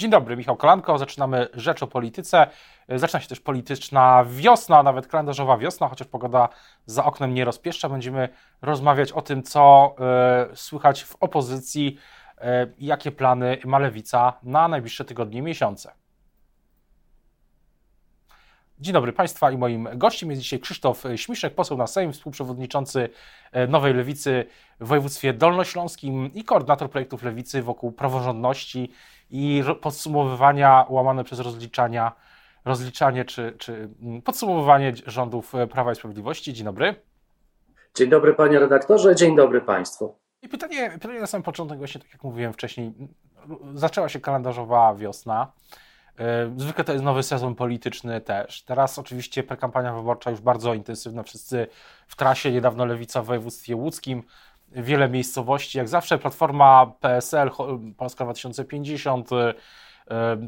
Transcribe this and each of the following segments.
Dzień dobry, Michał Kolanko. Zaczynamy Rzecz o Polityce. Zaczyna się też polityczna wiosna, nawet kalendarzowa wiosna, chociaż pogoda za oknem nie rozpieszcza. Będziemy rozmawiać o tym, co y, słychać w opozycji, y, jakie plany ma Lewica na najbliższe tygodnie i miesiące. Dzień dobry Państwa i moim gościem jest dzisiaj Krzysztof Śmiszek, poseł na Sejm, współprzewodniczący e, Nowej Lewicy w województwie dolnośląskim i koordynator projektów Lewicy wokół praworządności i podsumowywania łamane przez rozliczania, rozliczanie czy, czy mm, podsumowywanie rządów e, Prawa i Sprawiedliwości. Dzień dobry. Dzień dobry panie redaktorze, dzień dobry państwu. I pytanie, pytanie na sam początek, właśnie tak jak mówiłem wcześniej, zaczęła się kalendarzowa wiosna. E, zwykle to jest nowy sezon polityczny też. Teraz oczywiście prekampania wyborcza już bardzo intensywna. Wszyscy w trasie, niedawno Lewica w województwie łódzkim, wiele miejscowości. Jak zawsze Platforma PSL, Polska 2050 e,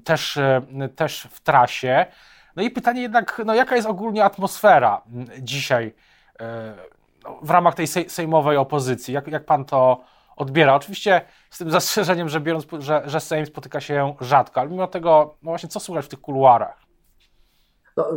też, e, też w trasie. No i pytanie jednak, no jaka jest ogólnie atmosfera dzisiaj no, w ramach tej sejmowej opozycji? Jak, jak pan to odbiera. Oczywiście z tym zastrzeżeniem, że biorąc, że, że Sejm spotyka się rzadko, ale mimo tego, no właśnie, co słychać w tych kuluarach? No,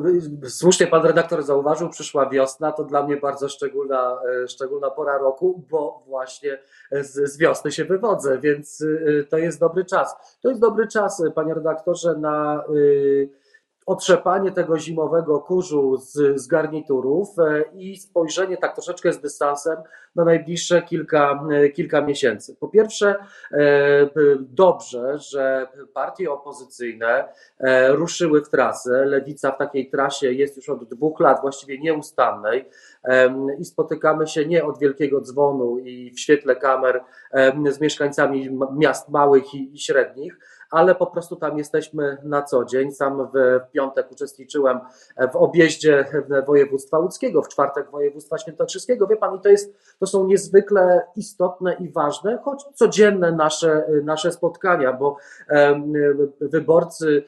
słusznie pan redaktor zauważył, przyszła wiosna, to dla mnie bardzo szczególna, e, szczególna pora roku, bo właśnie z, z wiosny się wywodzę, więc e, to jest dobry czas. To jest dobry czas, panie redaktorze, na. Yy, otrzepanie tego zimowego kurzu z, z garniturów e, i spojrzenie tak troszeczkę z dystansem na najbliższe kilka, e, kilka miesięcy. Po pierwsze, e, dobrze, że partie opozycyjne ruszyły w trasę. Lewica w takiej trasie jest już od dwóch lat, właściwie nieustannej i spotykamy się nie od wielkiego dzwonu i w świetle kamer z mieszkańcami miast małych i średnich, ale po prostu tam jesteśmy na co dzień. Sam w piątek uczestniczyłem w objeździe województwa łódzkiego, w czwartek województwa świętokrzyskiego. Wie pan, i to, jest, to są niezwykle istotne i ważne, choć codzienne nasze, nasze spotkania, bo wyborcy,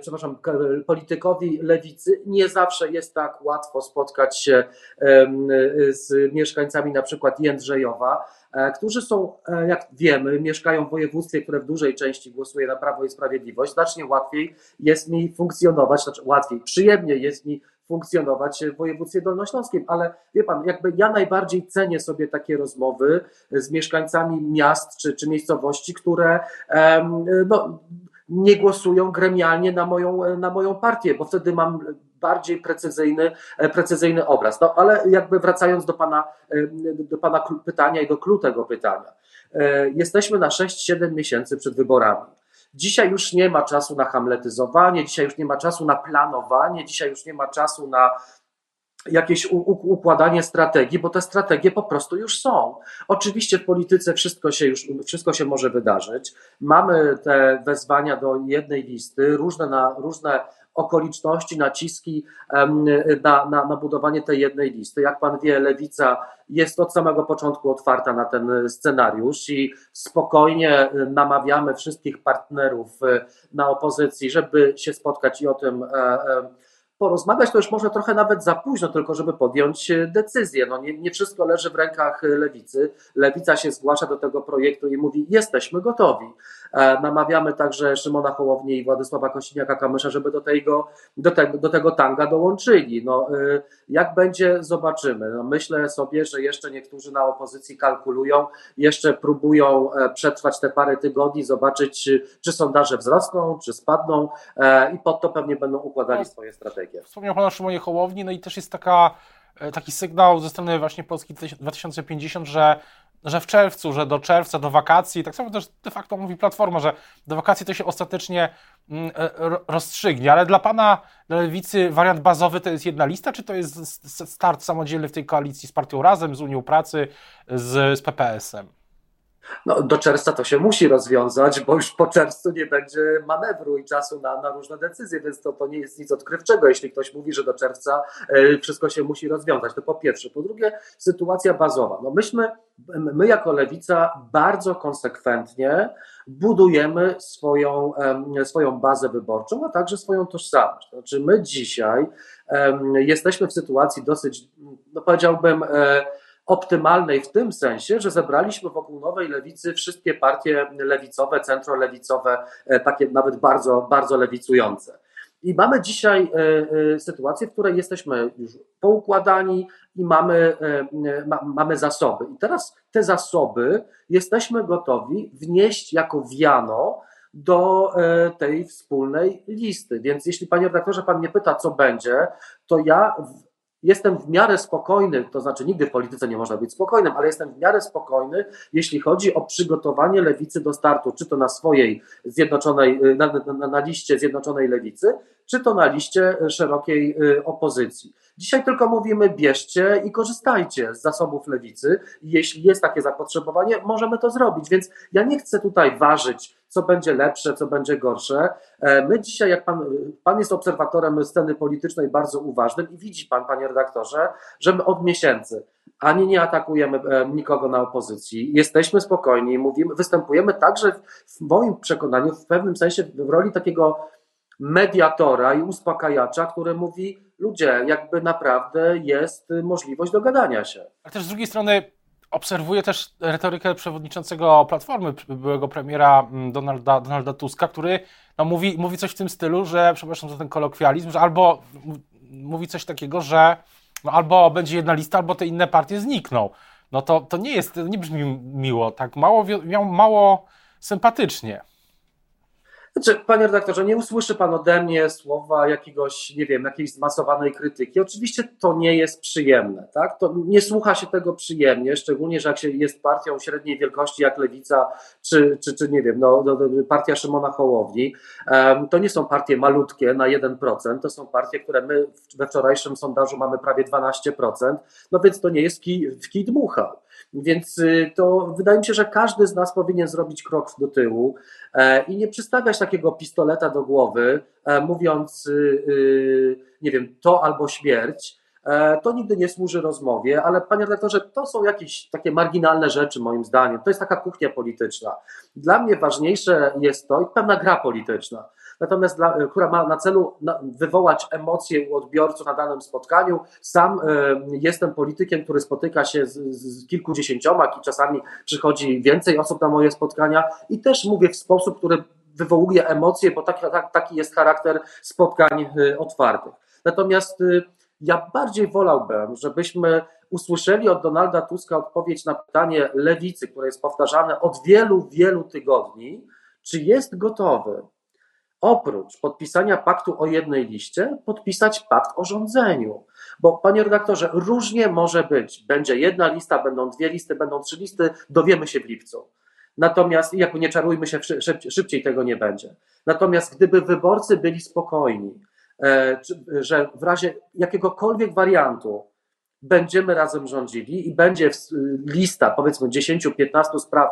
przepraszam, politykowi lewicy nie zawsze jest tak łatwo spotkać się z mieszkańcami na przykład Jędrzejowa, którzy są, e, jak wiemy, mieszkają w województwie, które w dużej części głosuje na Prawo i Sprawiedliwość. Znacznie łatwiej jest mi funkcjonować, znaczy łatwiej, przyjemnie jest mi funkcjonować w województwie dolnośląskim, ale wie pan, jakby ja najbardziej cenię sobie takie rozmowy z mieszkańcami miast czy, czy miejscowości, które no, nie głosują gremialnie na moją, na moją partię, bo wtedy mam bardziej precyzyjny, e, precyzyjny obraz. No ale jakby wracając do pana, e, do pana pytania i do klu tego pytania. E, jesteśmy na 6-7 miesięcy przed wyborami. Dzisiaj już nie ma czasu na hamletyzowanie, dzisiaj już nie ma czasu na planowanie, dzisiaj już nie ma czasu na jakieś układanie strategii, bo te strategie po prostu już są. Oczywiście w polityce wszystko się już, wszystko się może wydarzyć. Mamy te wezwania do jednej listy, różne, na, różne okoliczności, naciski na, na, na budowanie tej jednej listy. Jak pan wie, lewica jest od samego początku otwarta na ten scenariusz i spokojnie namawiamy wszystkich partnerów e, na opozycji, żeby się spotkać i o tym e, porozmawiać, to już może trochę nawet za późno, tylko żeby podjąć e, decyzję. No nie, nie wszystko leży w rękach lewicy. Lewica się zgłasza do tego projektu i mówi: Jesteśmy gotowi. E, namawiamy także Szymona Hołownię i Władysława Kościniaka-Kamysza, żeby do tego, do, tego, do tego tanga dołączyli. No, jak będzie, zobaczymy. No, myślę sobie, że jeszcze niektórzy na opozycji kalkulują, jeszcze próbują przetrwać te parę tygodni, zobaczyć, czy sondaże wzrosną, czy spadną i pod to pewnie będą układali tak. swoje strategie. Wspomniał Pan o Szymonie Hołowni, no i też jest taka, e, taki sygnał ze strony właśnie Polski 2050, że, że w czerwcu, że do czerwca, do wakacji, tak samo też de facto mówi Platforma, że do wakacji to się ostatecznie mm, e, rozstrzygnie, ale dla Pana, dla Lewicy wariant bazowy to jest jedna lista, czy to jest start samodzielny w tej koalicji z Partią Razem, z Unią Pracy, z, z PPS-em? No, do czerwca to się musi rozwiązać, bo już po czerwcu nie będzie manewru i czasu na, na różne decyzje, więc to, to nie jest nic odkrywczego, jeśli ktoś mówi, że do czerwca e, wszystko się musi rozwiązać. To po pierwsze. Po drugie, sytuacja bazowa. No myśmy, my jako lewica bardzo konsekwentnie budujemy swoją, swoją bazę wyborczą, a także swoją tożsamość. Znaczy my dzisiaj jesteśmy w sytuacji dosyć, no powiedziałbym, e, optymalnej w tym sensie, że zebraliśmy wokół nowej lewicy wszystkie partie lewicowe, centrolewicowe, takie nawet bardzo, bardzo lewicujące. I mamy dzisiaj sytuację, w której jesteśmy już poukładani i mamy, mamy zasoby. I teraz te zasoby jesteśmy gotowi wnieść jako wiano do e, tej wspólnej listy. Więc jeśli panie redaktorze, pan mnie pyta, co będzie, to ja jestem w miarę spokojny, to znaczy nigdy w polityce nie można być spokojnym, ale jestem w miarę spokojny, jeśli chodzi o przygotowanie lewicy do startu, czy to na swojej zjednoczonej, na, na, na liście Zjednoczonej Lewicy, czy to na liście szerokiej y, opozycji. Dzisiaj tylko mówimy, bierzcie i korzystajcie z zasobów lewicy. Jeśli jest takie zapotrzebowanie, możemy to zrobić. Więc ja nie chcę tutaj ważyć, co będzie lepsze, co będzie gorsze. E, my dzisiaj, jak pan, pan jest obserwatorem sceny politycznej bardzo uważnym i widzi pan, panie redaktorze, że my od miesięcy ani nie atakujemy e, nikogo na opozycji. Jesteśmy spokojni, mówimy, występujemy także w moim przekonaniu w pewnym sensie w roli takiego mediatora i uspokajacza, który mówi: Ludzie, jakby naprawdę jest możliwość dogadania się. Ale też z drugiej strony obserwuję też retorykę przewodniczącego Platformy, byłego premiera mm, Donalda, Donalda Tuska, który no, mówi, mówi coś w tym stylu, że, przepraszam za ten kolokwializm, że albo mówi coś takiego, że no, albo będzie jedna lista, albo te inne partie znikną. No to, to nie jest, nie brzmi miło, tak mało, mało sympatycznie. Znaczy, panie redaktorze, nie usłyszy pan ode mnie słowa jakiegoś, nie wiem, jakiejś zmasowanej krytyki. Oczywiście to nie jest przyjemne, tak? To nie słucha się tego przyjemnie, szczególnie, że jak się jest partią średniej wielkości jak Lewica, czy, czy, czy nie wiem, no, partia Szymona Hołowni, to nie są partie malutkie na 1%, to są partie, które my we wczorajszym sondażu mamy prawie 12%, no więc to nie jest kij, w kij dmuchał. Więc y, to wydaje mi się, że każdy z nas powinien zrobić krok do tyłu e, i nie przystawiać takiego pistoleta do głowy, e, mówiąc, y, y, nie wiem, to albo śmierć. E, to nigdy nie służy rozmowie, ale panie redaktorze, to są jakieś takie marginalne rzeczy, moim zdaniem. To jest taka kuchnia polityczna. Dla mnie ważniejsze jest to i pewna gra polityczna natomiast dla, która ma na celu wywołać emocje u odbiorców na danym spotkaniu. Sam e, jestem politykiem, który spotyka się z, z kilkudziesięcioma, czasami przychodzi więcej osób na moje spotkania i też mówię w sposób, który wywołuje emocje, bo taki, taki jest charakter spotkań e, otwartych. Natomiast e, ja bardziej wolałbym, żebyśmy usłyszeli od Donalda Tuska odpowiedź na pytanie lewicy, które jest powtarzane od wielu, wielu tygodni, czy jest gotowy oprócz podpisania paktu o jednej liście, podpisać pakt o rządzeniu. Bo, panie redaktorze, różnie może być. Będzie jedna lista, będą dwie listy, będą trzy listy, dowiemy się w lipcu. Natomiast, jakby nie czarujmy się, szybciej tego nie będzie. Natomiast gdyby wyborcy byli spokojni, e, że w razie jakiegokolwiek wariantu będziemy razem rządzili i będzie lista, powiedzmy 10-15 spraw,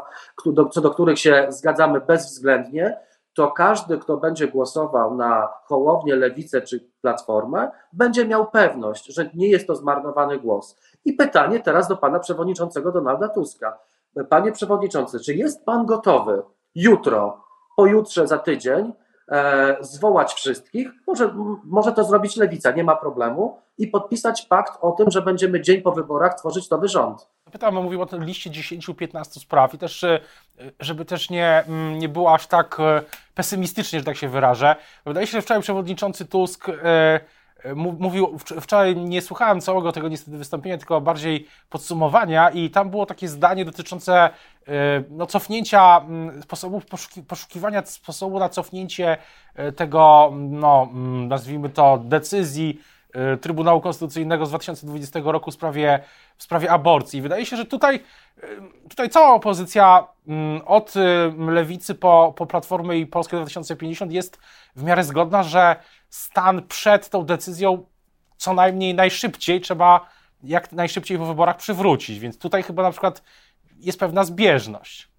co do których się zgadzamy bezwzględnie, to każdy, kto będzie głosował na Hołownię, Lewicę czy Platformę, będzie miał pewność, że nie jest to zmarnowany głos. I pytanie teraz do pana przewodniczącego Donalda Tuska. Panie przewodniczący, czy jest pan gotowy jutro, pojutrze, za tydzień e, zwołać wszystkich? Może, może to zrobić Lewica, nie ma problemu, i podpisać pakt o tym, że będziemy dzień po wyborach tworzyć nowy rząd. Pytam, mówił o tym liście 10-15 spraw i też, e, żeby też nie, mm, nie było aż tak e, pesymistycznie, że tak się wyrażę. Wydaje się, że wczoraj przewodniczący Tusk e, mówił, wczoraj nie słuchałem całego tego niestety wystąpienia, tylko bardziej podsumowania i tam było takie zdanie dotyczące no, cofnięcia mm, sposobów poszukiwania sposobu na cofnięcie tego, no, mm, nazwijmy to, decyzji Trybunału Konstytucyjnego z 2020 roku w sprawie, w sprawie aborcji. Wydaje się, że tutaj, y, tutaj cała opozycja mm, od y, Lewicy po, po Platformę i Polskę 2050 jest w miarę zgodna, że stan przed tą decyzją co najmniej najszybciej trzeba jak najszybciej po wyborach przywrócić. Więc tutaj chyba na przykład jest pewna zbieżność.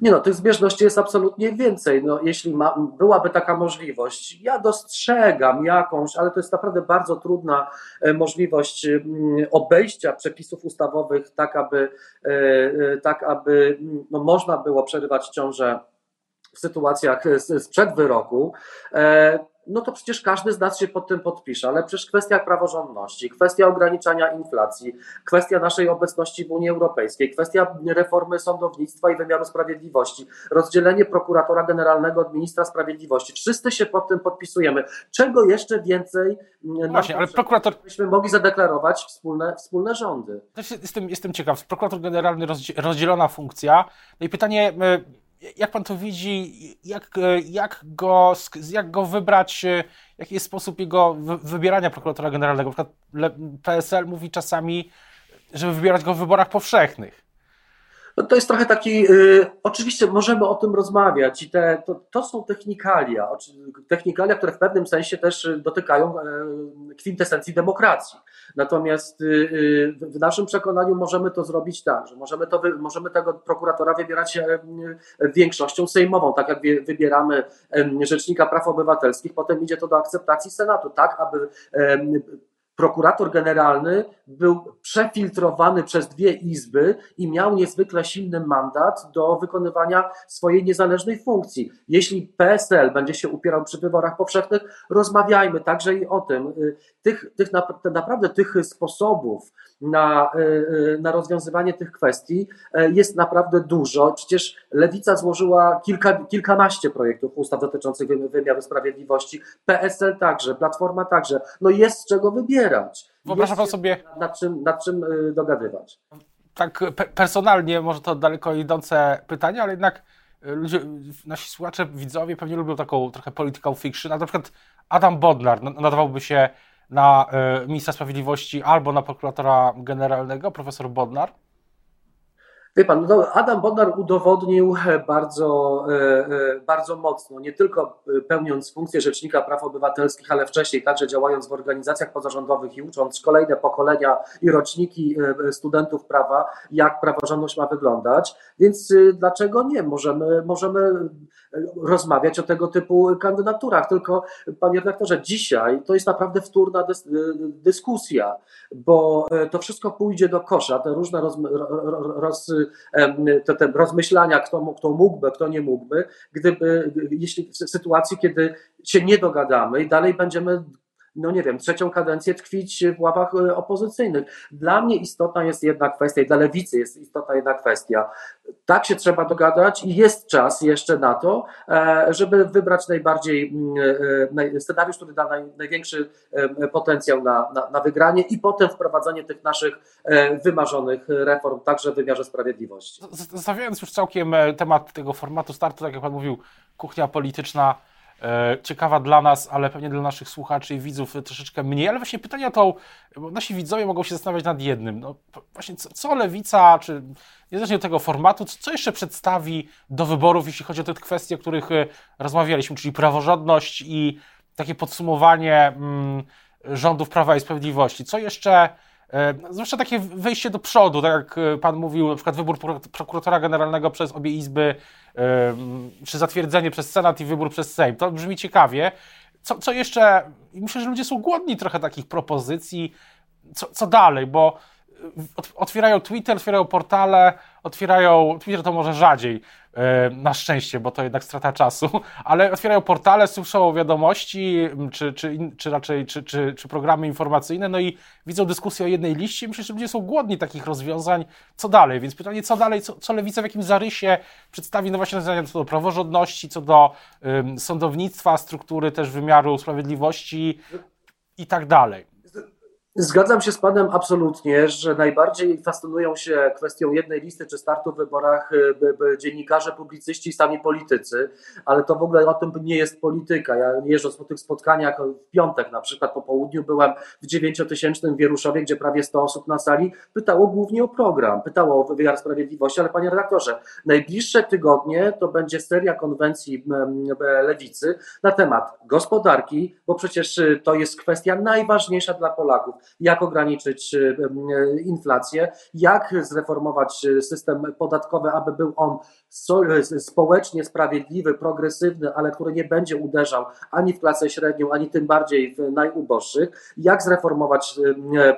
Nie no, tych zbieżności jest absolutnie więcej. No, jeśli ma, byłaby taka możliwość, ja dostrzegam jakąś, ale to jest naprawdę bardzo trudna e, możliwość obejścia przepisów ustawowych, tak aby, e, e, tak aby no, można było przerywać ciążę w sytuacjach sprzed wyroku, no to przecież każdy z nas się pod tym podpisze, ale przecież kwestia praworządności, kwestia ograniczania inflacji, kwestia naszej obecności w Unii Europejskiej, kwestia reformy sądownictwa i wymiaru sprawiedliwości, rozdzielenie prokuratora generalnego od ministra sprawiedliwości. Wszyscy się pod tym podpisujemy. Czego jeszcze więcej no Właśnie, ale prokurator... byśmy mogli zadeklarować wspólne, wspólne rządy? Jestem, jestem ciekaw. Prokurator generalny rozdzielona funkcja. No i pytanie jak pan to widzi, jak, jak, go, jak go wybrać, jaki jest sposób jego wybierania prokuratora generalnego? Na przykład PSL mówi czasami, żeby wybierać go w wyborach powszechnych. To jest trochę taki, y, oczywiście możemy o tym rozmawiać i te, to, to są technikalia, technikalia, które w pewnym sensie też dotykają e, kwintesencji demokracji. Natomiast y, y, w naszym przekonaniu możemy to zrobić tak, że możemy, to, możemy tego prokuratora wybierać e, większością sejmową, tak jak wybieramy Rzecznika Praw Obywatelskich, potem idzie to do akceptacji Senatu, tak aby prokurator generalny był przefiltrowany przez dwie izby i miał niezwykle silny mandat do wykonywania swojej niezależnej funkcji. Jeśli PSL będzie się upierał przy wyborach powszechnych, rozmawiajmy także i o tym. Tych, tych naprawdę tych sposobów na, na rozwiązywanie tych kwestii jest naprawdę dużo. Przecież Lewica złożyła kilka, kilkanaście projektów ustaw dotyczących wymiaru sprawiedliwości, PSL także, Platforma także. No jest z czego wybierać. Wyobraża pan sobie. Nad czym, nad czym y, dogadywać. Tak personalnie, może to daleko idące pytanie, ale jednak y, ludzie, nasi słuchacze, widzowie pewnie lubią taką trochę political fiction. A na przykład Adam Bodnar nadawałby się na y, ministra sprawiedliwości albo na prokuratora generalnego, profesor Bodnar. Wie pan, no Adam Bodnar udowodnił bardzo, e, e, bardzo mocno, nie tylko pełniąc funkcję Rzecznika Praw Obywatelskich, ale wcześniej także działając w organizacjach pozarządowych i ucząc kolejne pokolenia i roczniki e, studentów prawa, jak praworządność ma wyglądać. Więc dlaczego nie? Możemy, możemy rozmawiać o tego typu kandydaturach. Tylko, panie redaktorze, dzisiaj to jest naprawdę wtórna dys dyskusja, bo to wszystko pójdzie do kosza, te różne roz, roz, te, te rozmyślania, kto, kto mógłby, kto nie mógłby, gdyby, jeśli w sytuacji, kiedy się nie dogadamy i dalej będziemy no nie wiem, trzecią kadencję tkwić w ławach e, opozycyjnych. Dla mnie istotna jest jedna kwestia, i dla lewicy jest istotna jedna kwestia. Tak się trzeba dogadać i jest czas jeszcze na to, e, żeby wybrać najbardziej mm, e, scenariusz, który da największy potencjał na, na, na wygranie i potem wprowadzenie tych naszych wymarzonych reform, także w wymiarze sprawiedliwości. Zostawiając już całkiem temat tego formatu startu, tak jak Pan mówił, kuchnia polityczna ciekawa dla nas, ale pewnie dla naszych słuchaczy i widzów troszeczkę mniej. Ale właśnie pytania to, bo nasi widzowie mogą się zastanawiać nad jednym. No, właśnie co, co lewica, czy niezależnie od tego formatu, co jeszcze przedstawi do wyborów, jeśli chodzi o te kwestie, o których e, rozmawialiśmy, czyli praworządność i takie podsumowanie mm, rządów Prawa i Sprawiedliwości. Co jeszcze E, zwłaszcza takie wejście do przodu, tak jak e, Pan mówił, na przykład wybór prokuratora generalnego przez obie izby, e, czy zatwierdzenie przez Senat i wybór przez Sejm. To brzmi ciekawie. Co, co jeszcze? Myślę, że ludzie są głodni trochę takich propozycji. Co, co dalej? Bo otwierają Twitter, otwierają portale, otwierają, Twitter to może rzadziej, e, na szczęście, bo to jednak strata czasu, ale otwierają portale, słyszą wiadomości, czy, czy, czy raczej czy, czy, czy programy informacyjne, no i widzą dyskusję o jednej liście. Myślę, że ludzie są głodni takich rozwiązań. Co dalej? Więc pytanie, co dalej, co, co Lewica w jakim zarysie przedstawi, no właśnie rozwiązania co do praworządności, co do um, sądownictwa, struktury też wymiaru sprawiedliwości i tak dalej. Zgadzam się z Panem absolutnie, że najbardziej fascynują się kwestią jednej listy czy startu w wyborach y, dziennikarze, publicyści i sami politycy, ale to w ogóle o tym nie jest polityka. Ja jeżdżąc po tych spotkaniach w piątek na przykład po południu byłem w dziewięciotysięcznym Wieruszowie, gdzie prawie 100 osób na sali pytało głównie o program, pytało o wymiar sprawiedliwości, ale Panie redaktorze, najbliższe tygodnie to będzie seria konwencji lewicy na temat gospodarki, bo przecież y, to jest kwestia najważniejsza dla Polaków jak ograniczyć inflację, jak zreformować system podatkowy, aby był on społecznie sprawiedliwy, progresywny, ale który nie będzie uderzał ani w klasę średnią, ani tym bardziej w najuboższych, jak zreformować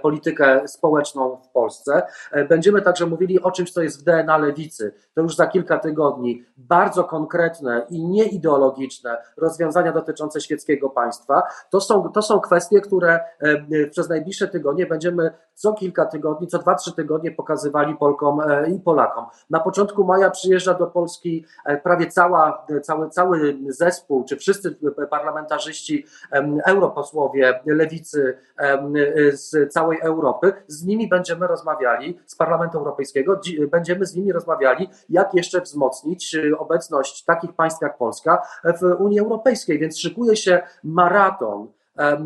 politykę społeczną w Polsce. Będziemy także mówili o czymś, co jest w DNA lewicy. To już za kilka tygodni. Bardzo konkretne i nieideologiczne rozwiązania dotyczące świeckiego państwa. To są, to są kwestie, które e, przez najbliższe tygodnie będziemy co kilka tygodni, co dwa, trzy tygodnie pokazywali Polkom e, i Polakom. Na początku maja przyjeżdża do Polski e, prawie cała, cały, cały zespół, czy wszyscy parlamentarzyści, europosłowie lewicy z całej Europy. Z nimi będziemy rozmawiali, z Parlamentu Europejskiego, będziemy z nimi rozmawiali, jak jeszcze wzmocnić obecność takich państw jak Polska w Unii Europejskiej. Więc szykuje się maraton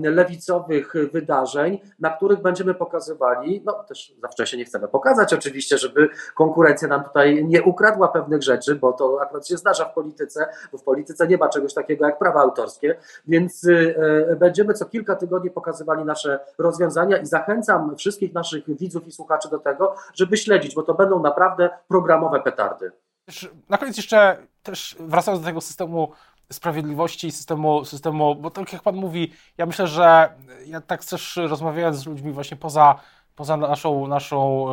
lewicowych wydarzeń, na których będziemy pokazywali, no też za wcześnie nie chcemy pokazać oczywiście, żeby konkurencja nam tutaj nie ukradła pewnych rzeczy, bo to akurat się zdarza w polityce, bo w polityce nie ma czegoś takiego jak prawa autorskie, więc y, e, będziemy co kilka tygodni pokazywali nasze rozwiązania i zachęcam wszystkich naszych widzów i słuchaczy do tego, żeby śledzić, bo to będą naprawdę programowe petardy. Na koniec jeszcze też wracając do tego systemu sprawiedliwości, systemu, systemu, bo tak jak Pan mówi, ja myślę, że ja tak też rozmawiając z ludźmi właśnie poza, poza naszą, naszą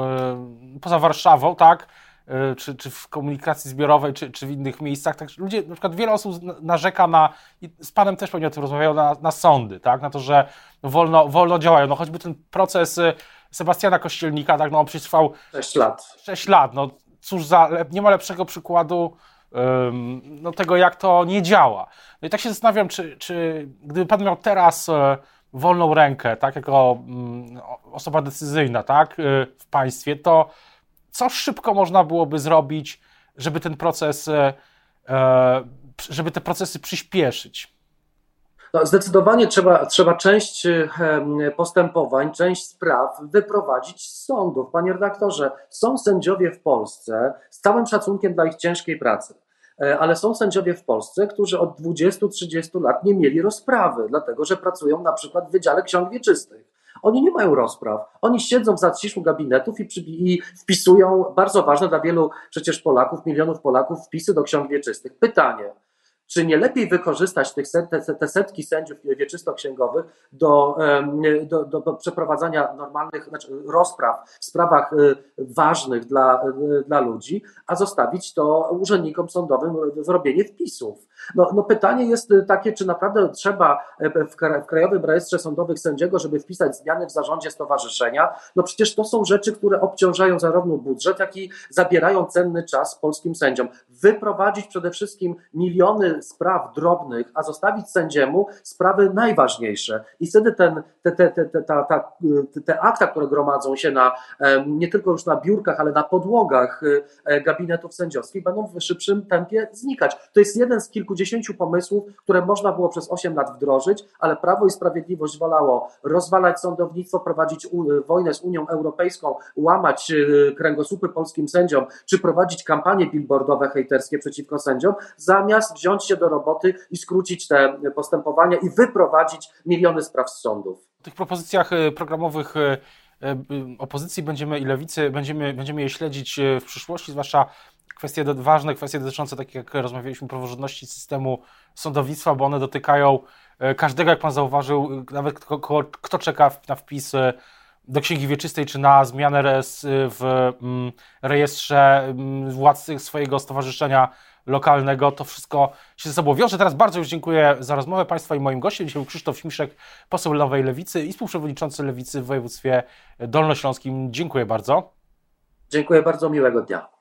yy, poza Warszawą, tak, yy, czy, czy w komunikacji zbiorowej, czy, czy w innych miejscach, tak, ludzie, na przykład wiele osób narzeka na, i z Panem też pewnie o tym rozmawiają, na, na sądy, tak, na to, że wolno, wolno działają, no choćby ten proces y, Sebastiana Kościelnika, tak, no on przecież trwał 6 lat. 6 lat, no cóż za, nie ma lepszego przykładu no, tego, jak to nie działa. No i tak się zastanawiam, czy, czy gdyby Pan miał teraz e, wolną rękę, tak, jako mm, osoba decyzyjna, tak, e, w państwie, to co szybko można byłoby zrobić, żeby ten proces, e, żeby te procesy przyspieszyć? No, zdecydowanie trzeba, trzeba część postępowań, część spraw wyprowadzić z sądów. Panie redaktorze, są sędziowie w Polsce z całym szacunkiem dla ich ciężkiej pracy ale są sędziowie w Polsce, którzy od 20-30 lat nie mieli rozprawy, dlatego że pracują na przykład w Wydziale Ksiąg Wieczystych. Oni nie mają rozpraw. Oni siedzą w zaciszu gabinetów i, i, wpisują bardzo ważne dla wielu przecież Polaków, milionów Polaków, wpisy do ksiąg wieczystych. Pytanie, czy nie lepiej wykorzystać tych set, te, te, setki sędziów wieczystoksięgowych do, do, do, do, przeprowadzania normalnych znaczy rozpraw w sprawach y, ważnych dla, y, dla ludzi, a zostawić to urzędnikom sądowym w robienie wpisów? No, no pytanie jest takie, czy naprawdę trzeba e, w Krajowym Rejestrze Sądowych sędziego, żeby wpisać zmiany w zarządzie stowarzyszenia? No przecież to są rzeczy, które obciążają zarówno budżet, jak i zabierają cenny czas polskim sędziom. Wyprowadzić przede wszystkim miliony spraw drobnych, a zostawić sędziemu sprawy najważniejsze. I wtedy ten, te, te, te, ta, ta, te akta, które gromadzą się na, nie tylko już na biurkach, ale na podłogach e, gabinetów sędziowskich, będą w szybszym tempie znikać. To jest jeden z kilkudziesięciu pomysłów, które można było przez 8 lat wdrożyć, ale Prawo i Sprawiedliwość wolało rozwalać sądownictwo, prowadzić wojnę z Unią Europejską, łamać e, kręgosłupy polskim sędziom, czy prowadzić kampanie billboardowe hejterskie przeciwko sędziom, zamiast wziąć się do roboty i skrócić te postępowania i wyprowadzić miliony spraw z sądów. W tych propozycjach e, programowych e, e, opozycji będziemy i lewicy będziemy, będziemy je śledzić w przyszłości, zwłaszcza kwestie ważne, kwestie dotyczące, tak jak rozmawialiśmy, praworządności systemu sądownictwa, bo one dotykają każdego, jak pan zauważył, nawet kto, kto czeka na wpis do Księgi Wieczystej, czy na zmianę w mm, rejestrze mm, władcy swojego stowarzyszenia lokalnego, to wszystko się ze sobą wiąże. Teraz bardzo już dziękuję za rozmowę Państwa i moim gościem. Dzisiaj był Krzysztof Śmiszek, poseł Nowej Lewicy i współprzewodniczący Lewicy w województwie dolnośląskim. Dziękuję bardzo. Dziękuję bardzo, miłego dnia.